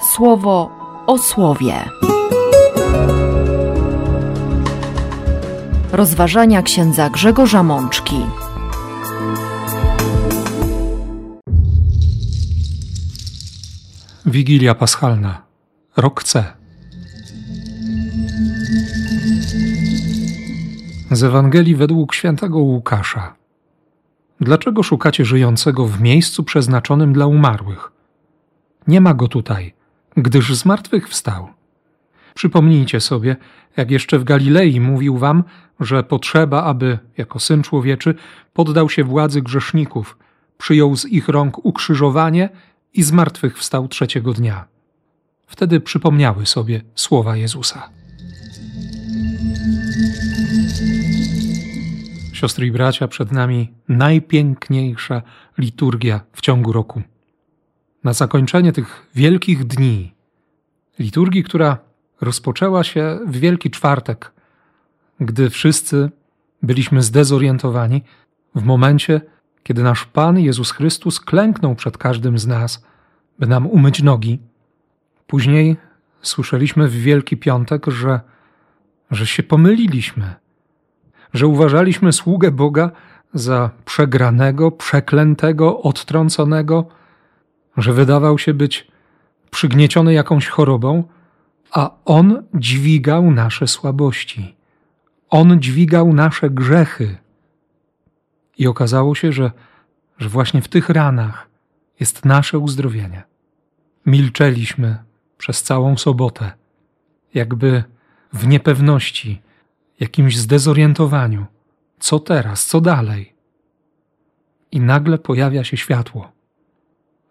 słowo o słowie. Rozważania księdza Grzegorza Mączki. Wigilia Paschalna, rok C. Z Ewangelii według świętego Łukasza. Dlaczego szukacie żyjącego w miejscu przeznaczonym dla umarłych? Nie ma go tutaj, gdyż z martwych wstał. Przypomnijcie sobie, jak jeszcze w Galilei mówił wam, że potrzeba, aby, jako syn człowieczy, poddał się władzy grzeszników, przyjął z ich rąk ukrzyżowanie i z martwych wstał trzeciego dnia. Wtedy przypomniały sobie słowa Jezusa. Siostry i bracia, przed nami najpiękniejsza liturgia w ciągu roku. Na zakończenie tych wielkich dni, liturgii, która rozpoczęła się w Wielki Czwartek, gdy wszyscy byliśmy zdezorientowani, w momencie, kiedy nasz Pan Jezus Chrystus klęknął przed każdym z nas, by nam umyć nogi. Później słyszeliśmy w Wielki Piątek, że, że się pomyliliśmy, że uważaliśmy sługę Boga za przegranego, przeklętego, odtrąconego, że wydawał się być przygnieciony jakąś chorobą, a On dźwigał nasze słabości. On dźwigał nasze grzechy. I okazało się, że, że właśnie w tych ranach jest nasze uzdrowienie. Milczeliśmy przez całą sobotę, jakby w niepewności, jakimś zdezorientowaniu. Co teraz, co dalej? I nagle pojawia się światło.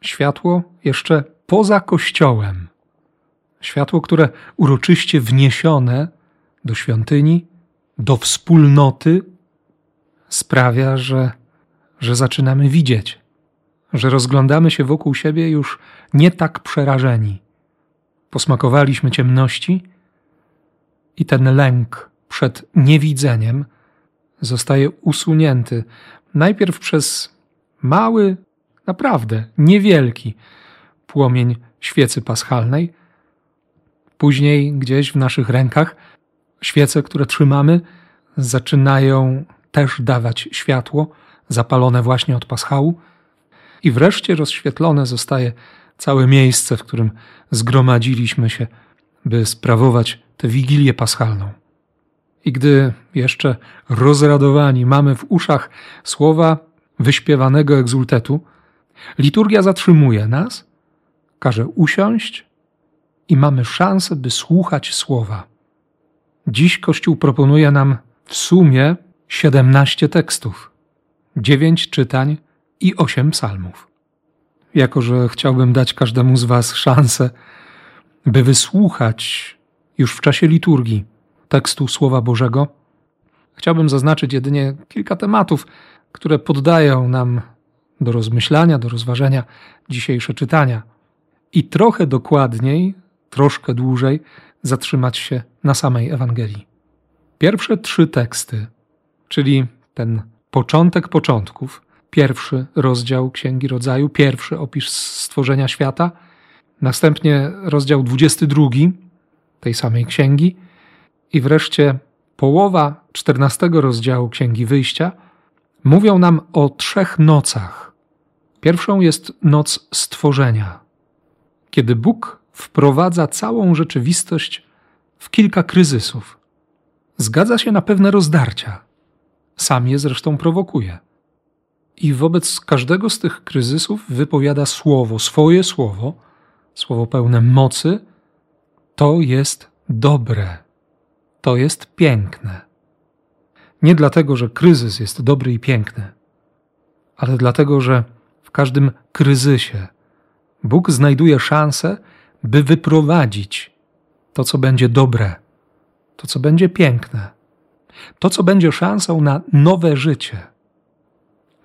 Światło jeszcze poza kościołem. Światło, które uroczyście wniesione do świątyni, do wspólnoty, sprawia, że, że zaczynamy widzieć, że rozglądamy się wokół siebie już nie tak przerażeni. Posmakowaliśmy ciemności i ten lęk przed niewidzeniem zostaje usunięty najpierw przez mały, naprawdę niewielki płomień świecy paschalnej, później gdzieś w naszych rękach świece, które trzymamy, zaczynają też dawać światło, zapalone właśnie od paschału, i wreszcie rozświetlone zostaje całe miejsce, w którym zgromadziliśmy się, by sprawować tę wigilię paschalną. I gdy jeszcze rozradowani mamy w uszach słowa wyśpiewanego egzultetu, liturgia zatrzymuje nas, każe usiąść i mamy szansę, by słuchać słowa. Dziś Kościół proponuje nam w sumie 17 tekstów, 9 czytań i 8 psalmów. Jako, że chciałbym dać każdemu z Was szansę, by wysłuchać już w czasie liturgii tekstu Słowa Bożego, chciałbym zaznaczyć jedynie kilka tematów, które poddają nam do rozmyślania, do rozważenia dzisiejsze czytania i trochę dokładniej, troszkę dłużej zatrzymać się na samej Ewangelii. Pierwsze trzy teksty, czyli ten początek początków, pierwszy rozdział Księgi Rodzaju, pierwszy opis stworzenia świata, następnie rozdział 22 tej samej księgi i wreszcie połowa 14 rozdziału Księgi Wyjścia mówią nam o trzech nocach. Pierwszą jest noc stworzenia, kiedy Bóg wprowadza całą rzeczywistość w kilka kryzysów. Zgadza się na pewne rozdarcia. Sam je zresztą prowokuje. I wobec każdego z tych kryzysów wypowiada słowo, swoje słowo, słowo pełne mocy. To jest dobre. To jest piękne. Nie dlatego, że kryzys jest dobry i piękny, ale dlatego, że w każdym kryzysie Bóg znajduje szansę, by wyprowadzić to, co będzie dobre, to, co będzie piękne, to, co będzie szansą na nowe życie.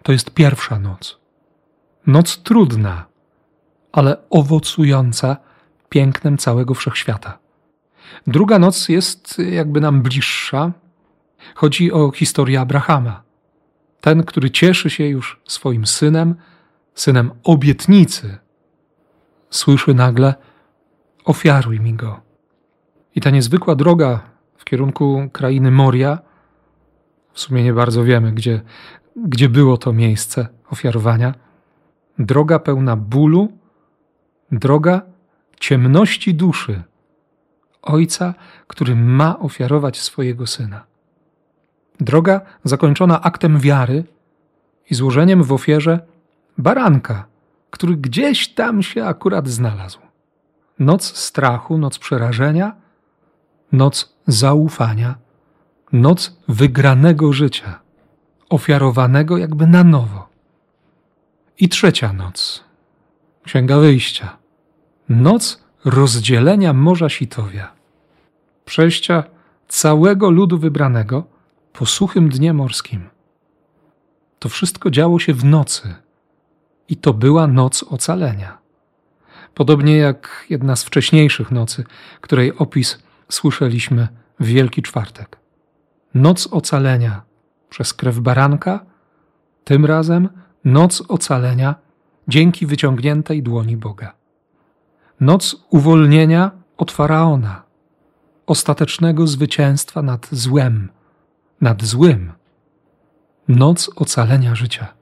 To jest pierwsza noc. Noc trudna, ale owocująca pięknem całego wszechświata. Druga noc jest jakby nam bliższa. Chodzi o historię Abrahama. Ten, który cieszy się już swoim synem, synem obietnicy, słyszy nagle: ofiaruj mi go. I ta niezwykła droga w kierunku krainy Moria, w sumie nie bardzo wiemy, gdzie, gdzie było to miejsce ofiarowania, droga pełna bólu, droga ciemności duszy ojca, który ma ofiarować swojego syna. Droga zakończona aktem wiary i złożeniem w ofierze baranka, który gdzieś tam się akurat znalazł. Noc strachu, noc przerażenia, noc zaufania, noc wygranego życia, ofiarowanego jakby na nowo. I trzecia noc, Księga Wyjścia, noc rozdzielenia Morza Sitowia, przejścia całego ludu wybranego po suchym dnie morskim. To wszystko działo się w nocy i to była noc ocalenia. Podobnie jak jedna z wcześniejszych nocy, której opis słyszeliśmy w Wielki Czwartek. Noc ocalenia przez krew baranka, tym razem noc ocalenia dzięki wyciągniętej dłoni Boga. Noc uwolnienia od faraona, ostatecznego zwycięstwa nad złem, nad złym. Noc ocalenia życia.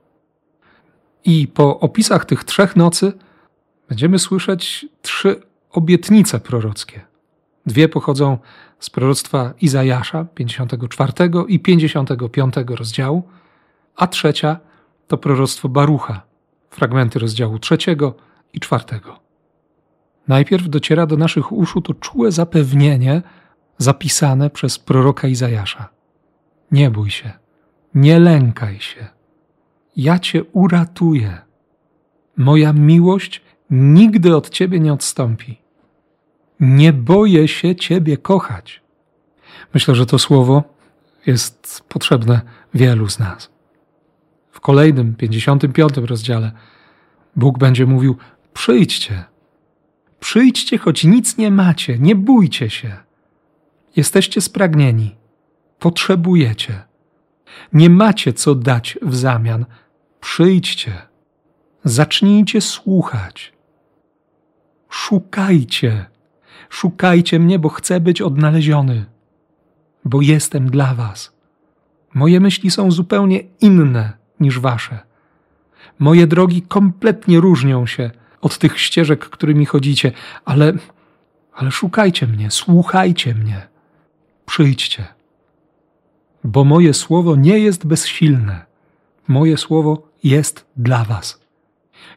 I po opisach tych trzech nocy będziemy słyszeć trzy obietnice prorockie. Dwie pochodzą z proroctwa Izajasza 54 i 55 rozdziału, a trzecia to proroctwo Barucha, fragmenty rozdziału trzeciego i czwartego. Najpierw dociera do naszych uszu to czułe zapewnienie zapisane przez proroka Izajasza. Nie bój się, nie lękaj się. Ja cię uratuję. Moja miłość nigdy od ciebie nie odstąpi. Nie boję się ciebie kochać. Myślę, że to słowo jest potrzebne wielu z nas. W kolejnym, 55 rozdziale Bóg będzie mówił: Przyjdźcie, przyjdźcie, choć nic nie macie, nie bójcie się. Jesteście spragnieni, potrzebujecie, nie macie co dać w zamian. Przyjdźcie, zacznijcie słuchać, szukajcie, szukajcie mnie, bo chcę być odnaleziony, bo jestem dla Was. Moje myśli są zupełnie inne niż Wasze. Moje drogi kompletnie różnią się od tych ścieżek, którymi chodzicie, ale, ale szukajcie mnie, słuchajcie mnie, przyjdźcie. Bo moje słowo nie jest bezsilne. Moje słowo jest dla Was.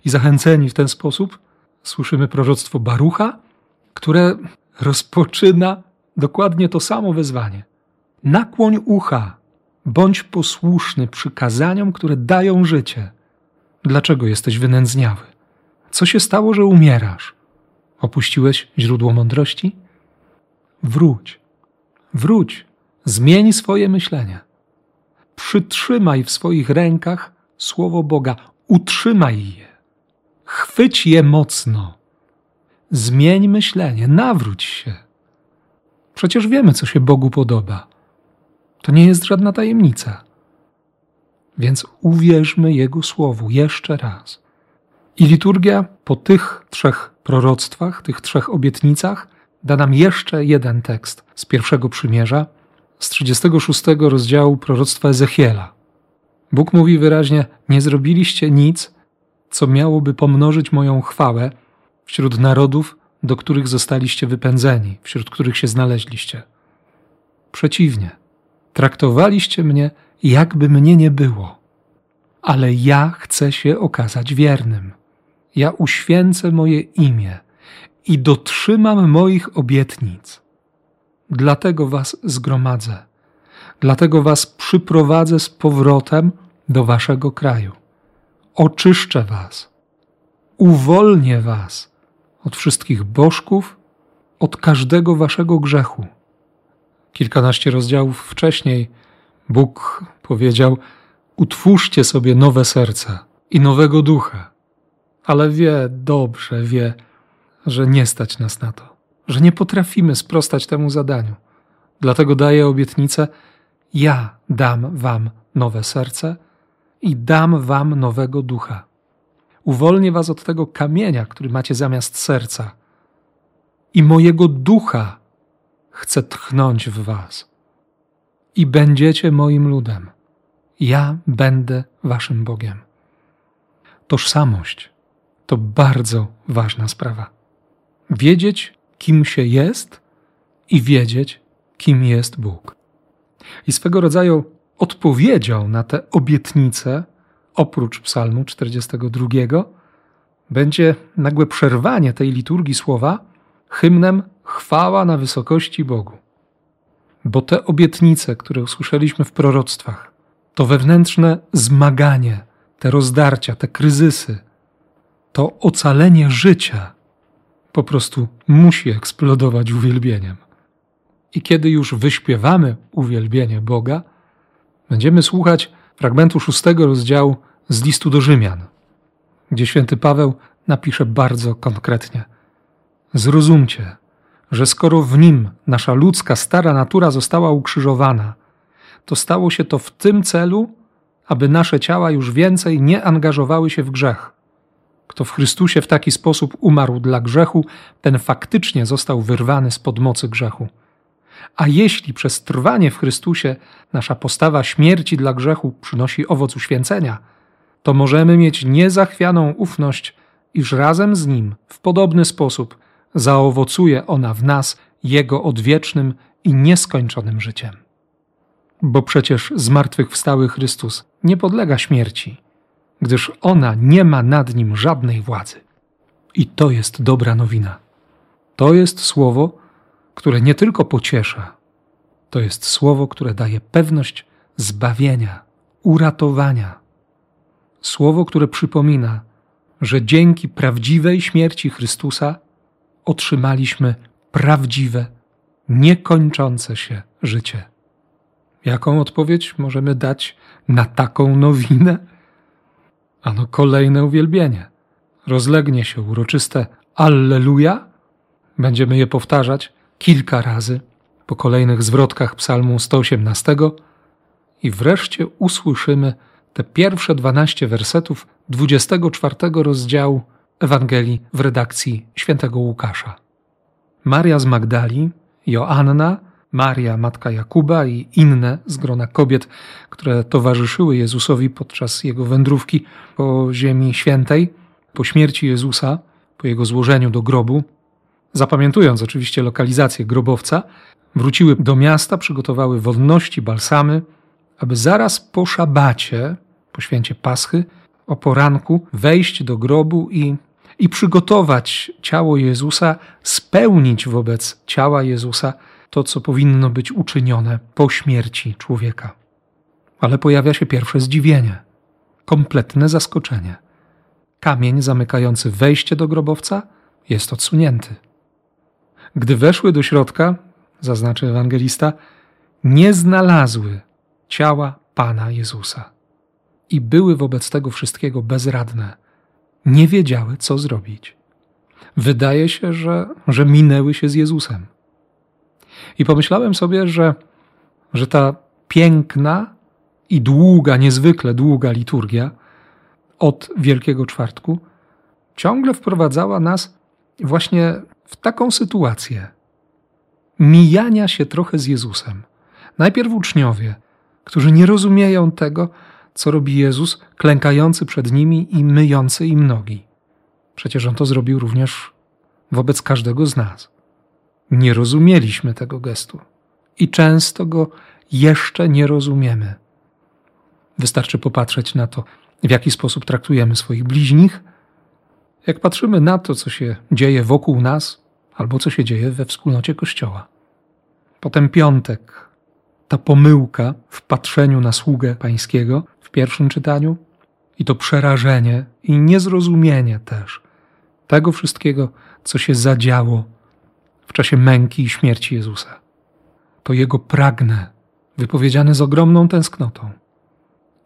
I zachęceni w ten sposób słyszymy proroctwo Barucha, które rozpoczyna dokładnie to samo wezwanie. Nakłoń ucha, bądź posłuszny przykazaniom, które dają życie. Dlaczego jesteś wynędzniały? Co się stało, że umierasz? Opuściłeś źródło mądrości? Wróć, wróć, zmień swoje myślenie. Przytrzymaj w swoich rękach słowo Boga, utrzymaj je, chwyć je mocno. Zmień myślenie, nawróć się. Przecież wiemy, co się Bogu podoba. To nie jest żadna tajemnica. Więc uwierzmy Jego słowu jeszcze raz. I liturgia po tych trzech proroctwach, tych trzech obietnicach, da nam jeszcze jeden tekst z pierwszego przymierza, z 36 rozdziału proroctwa Ezechiela. Bóg mówi wyraźnie: Nie zrobiliście nic, co miałoby pomnożyć moją chwałę wśród narodów, do których zostaliście wypędzeni, wśród których się znaleźliście. Przeciwnie, traktowaliście mnie, jakby mnie nie było. Ale ja chcę się okazać wiernym. Ja uświęcę moje imię i dotrzymam moich obietnic. Dlatego was zgromadzę, dlatego was przyprowadzę z powrotem do waszego kraju. Oczyszczę was, uwolnię was od wszystkich bożków, od każdego waszego grzechu. Kilkanaście rozdziałów wcześniej Bóg powiedział: Utwórzcie sobie nowe serca i nowego ducha. Ale wie, dobrze wie, że nie stać nas na to, że nie potrafimy sprostać temu zadaniu. Dlatego daje obietnicę: Ja dam wam nowe serce i dam wam nowego ducha. Uwolnię was od tego kamienia, który macie zamiast serca i mojego ducha chcę tchnąć w was. I będziecie moim ludem. Ja będę waszym Bogiem. Tożsamość to bardzo ważna sprawa. Wiedzieć, kim się jest i wiedzieć, kim jest Bóg. I swego rodzaju odpowiedzią na te obietnice, oprócz Psalmu 42, będzie nagłe przerwanie tej liturgii słowa hymnem chwała na wysokości Bogu. Bo te obietnice, które usłyszeliśmy w proroctwach, to wewnętrzne zmaganie, te rozdarcia, te kryzysy, to ocalenie życia po prostu musi eksplodować uwielbieniem. I kiedy już wyśpiewamy uwielbienie Boga, będziemy słuchać fragmentu szóstego rozdziału z listu do Rzymian, gdzie święty Paweł napisze bardzo konkretnie: Zrozumcie, że skoro w nim nasza ludzka stara natura została ukrzyżowana, to stało się to w tym celu, aby nasze ciała już więcej nie angażowały się w grzech. Kto w Chrystusie w taki sposób umarł dla grzechu, ten faktycznie został wyrwany spod mocy grzechu. A jeśli przez trwanie w Chrystusie nasza postawa śmierci dla grzechu przynosi owoc uświęcenia, to możemy mieć niezachwianą ufność, iż razem z Nim w podobny sposób zaowocuje ona w nas Jego odwiecznym i nieskończonym życiem. Bo przecież zmartwychwstały Chrystus nie podlega śmierci, gdyż ona nie ma nad nim żadnej władzy. I to jest dobra nowina. To jest słowo, które nie tylko pociesza, to jest słowo, które daje pewność zbawienia, uratowania. Słowo, które przypomina, że dzięki prawdziwej śmierci Chrystusa otrzymaliśmy prawdziwe, niekończące się życie. Jaką odpowiedź możemy dać na taką nowinę? Ano kolejne uwielbienie. Rozlegnie się uroczyste Alleluja. Będziemy je powtarzać kilka razy po kolejnych zwrotkach Psalmu 118 i wreszcie usłyszymy te pierwsze 12 wersetów 24 rozdziału Ewangelii w redakcji świętego Łukasza. Maria z Magdali, Joanna, Maria, matka Jakuba i inne z grona kobiet, które towarzyszyły Jezusowi podczas jego wędrówki po Ziemi Świętej, po śmierci Jezusa, po jego złożeniu do grobu, zapamiętując oczywiście lokalizację grobowca, wróciły do miasta, przygotowały wonności, balsamy, aby zaraz po szabacie, po święcie Paschy, o poranku wejść do grobu i, i przygotować ciało Jezusa, spełnić wobec ciała Jezusa to, co powinno być uczynione po śmierci człowieka. Ale pojawia się pierwsze zdziwienie, kompletne zaskoczenie. Kamień zamykający wejście do grobowca jest odsunięty. Gdy weszły do środka, zaznaczy ewangelista, nie znalazły ciała Pana Jezusa i były wobec tego wszystkiego bezradne. Nie wiedziały, co zrobić. Wydaje się, że, że minęły się z Jezusem. I pomyślałem sobie, że, że ta piękna i długa, niezwykle długa liturgia od Wielkiego Czwartku ciągle wprowadzała nas właśnie w taką sytuację mijania się trochę z Jezusem. Najpierw uczniowie, którzy nie rozumieją tego, co robi Jezus, klękający przed nimi i myjący im nogi. Przecież on to zrobił również wobec każdego z nas. Nie rozumieliśmy tego gestu i często go jeszcze nie rozumiemy. Wystarczy popatrzeć na to, w jaki sposób traktujemy swoich bliźnich. Jak patrzymy na to, co się dzieje wokół nas, albo co się dzieje we wspólnocie Kościoła. Potem piątek, ta pomyłka w patrzeniu na sługę Pańskiego w pierwszym czytaniu i to przerażenie i niezrozumienie też tego wszystkiego, co się zadziało w czasie męki i śmierci Jezusa. To Jego pragnę, wypowiedziane z ogromną tęsknotą.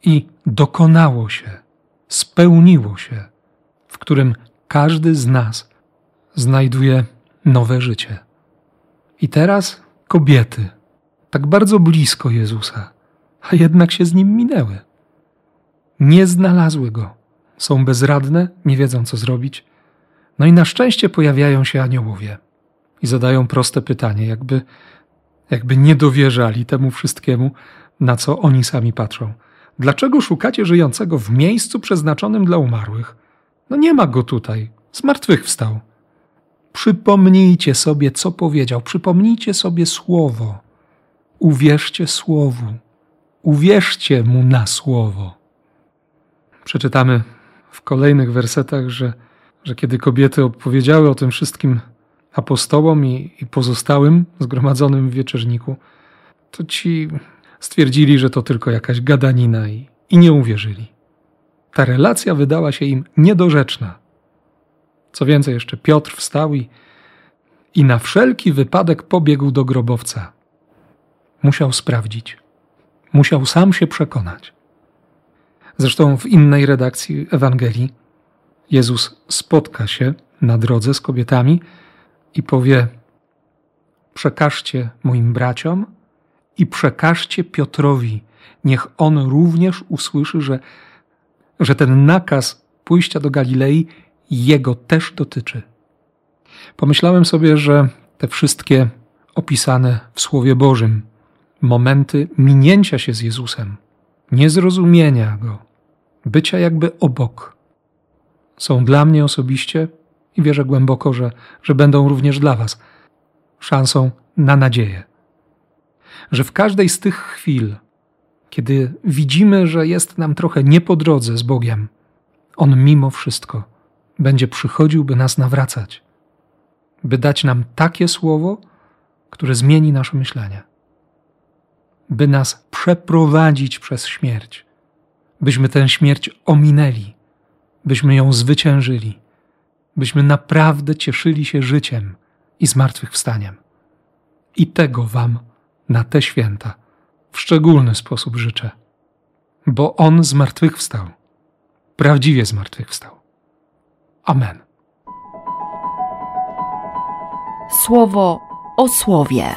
I dokonało się, spełniło się, w którym każdy z nas znajduje nowe życie. I teraz kobiety, tak bardzo blisko Jezusa, a jednak się z nim minęły. Nie znalazły go, są bezradne, nie wiedzą co zrobić. No i na szczęście pojawiają się aniołowie i zadają proste pytanie, jakby, jakby nie dowierzali temu wszystkiemu, na co oni sami patrzą. Dlaczego szukacie żyjącego w miejscu przeznaczonym dla umarłych? No nie ma go tutaj, zmartwychwstał. Przypomnijcie sobie, co powiedział, przypomnijcie sobie słowo. Uwierzcie słowu, uwierzcie mu na słowo. Przeczytamy w kolejnych wersetach, że, że kiedy kobiety opowiedziały o tym wszystkim apostołom i, i pozostałym zgromadzonym w wieczerniku, to ci stwierdzili, że to tylko jakaś gadanina i, i nie uwierzyli. Ta relacja wydała się im niedorzeczna. Co więcej, jeszcze Piotr wstał i, i na wszelki wypadek pobiegł do grobowca. Musiał sprawdzić. Musiał sam się przekonać. Zresztą w innej redakcji Ewangelii Jezus spotka się na drodze z kobietami i powie: Przekażcie moim braciom i przekażcie Piotrowi, niech on również usłyszy, że, że ten nakaz pójścia do Galilei jego też dotyczy. Pomyślałem sobie, że te wszystkie opisane w Słowie Bożym momenty minięcia się z Jezusem, niezrozumienia go, bycia jakby obok, są dla mnie osobiście i wierzę głęboko, że, że będą również dla Was szansą na nadzieję. Że w każdej z tych chwil, kiedy widzimy, że jest nam trochę nie po drodze z Bogiem, On mimo wszystko będzie przychodził, by nas nawracać, by dać nam takie słowo, które zmieni nasze myślenie, by nas przeprowadzić przez śmierć, byśmy tę śmierć ominęli, byśmy ją zwyciężyli, byśmy naprawdę cieszyli się życiem i zmartwychwstaniem. I tego Wam na te święta w szczególny sposób życzę, bo On zmartwychwstał, prawdziwie zmartwychwstał. Amen. Słowo o słowie.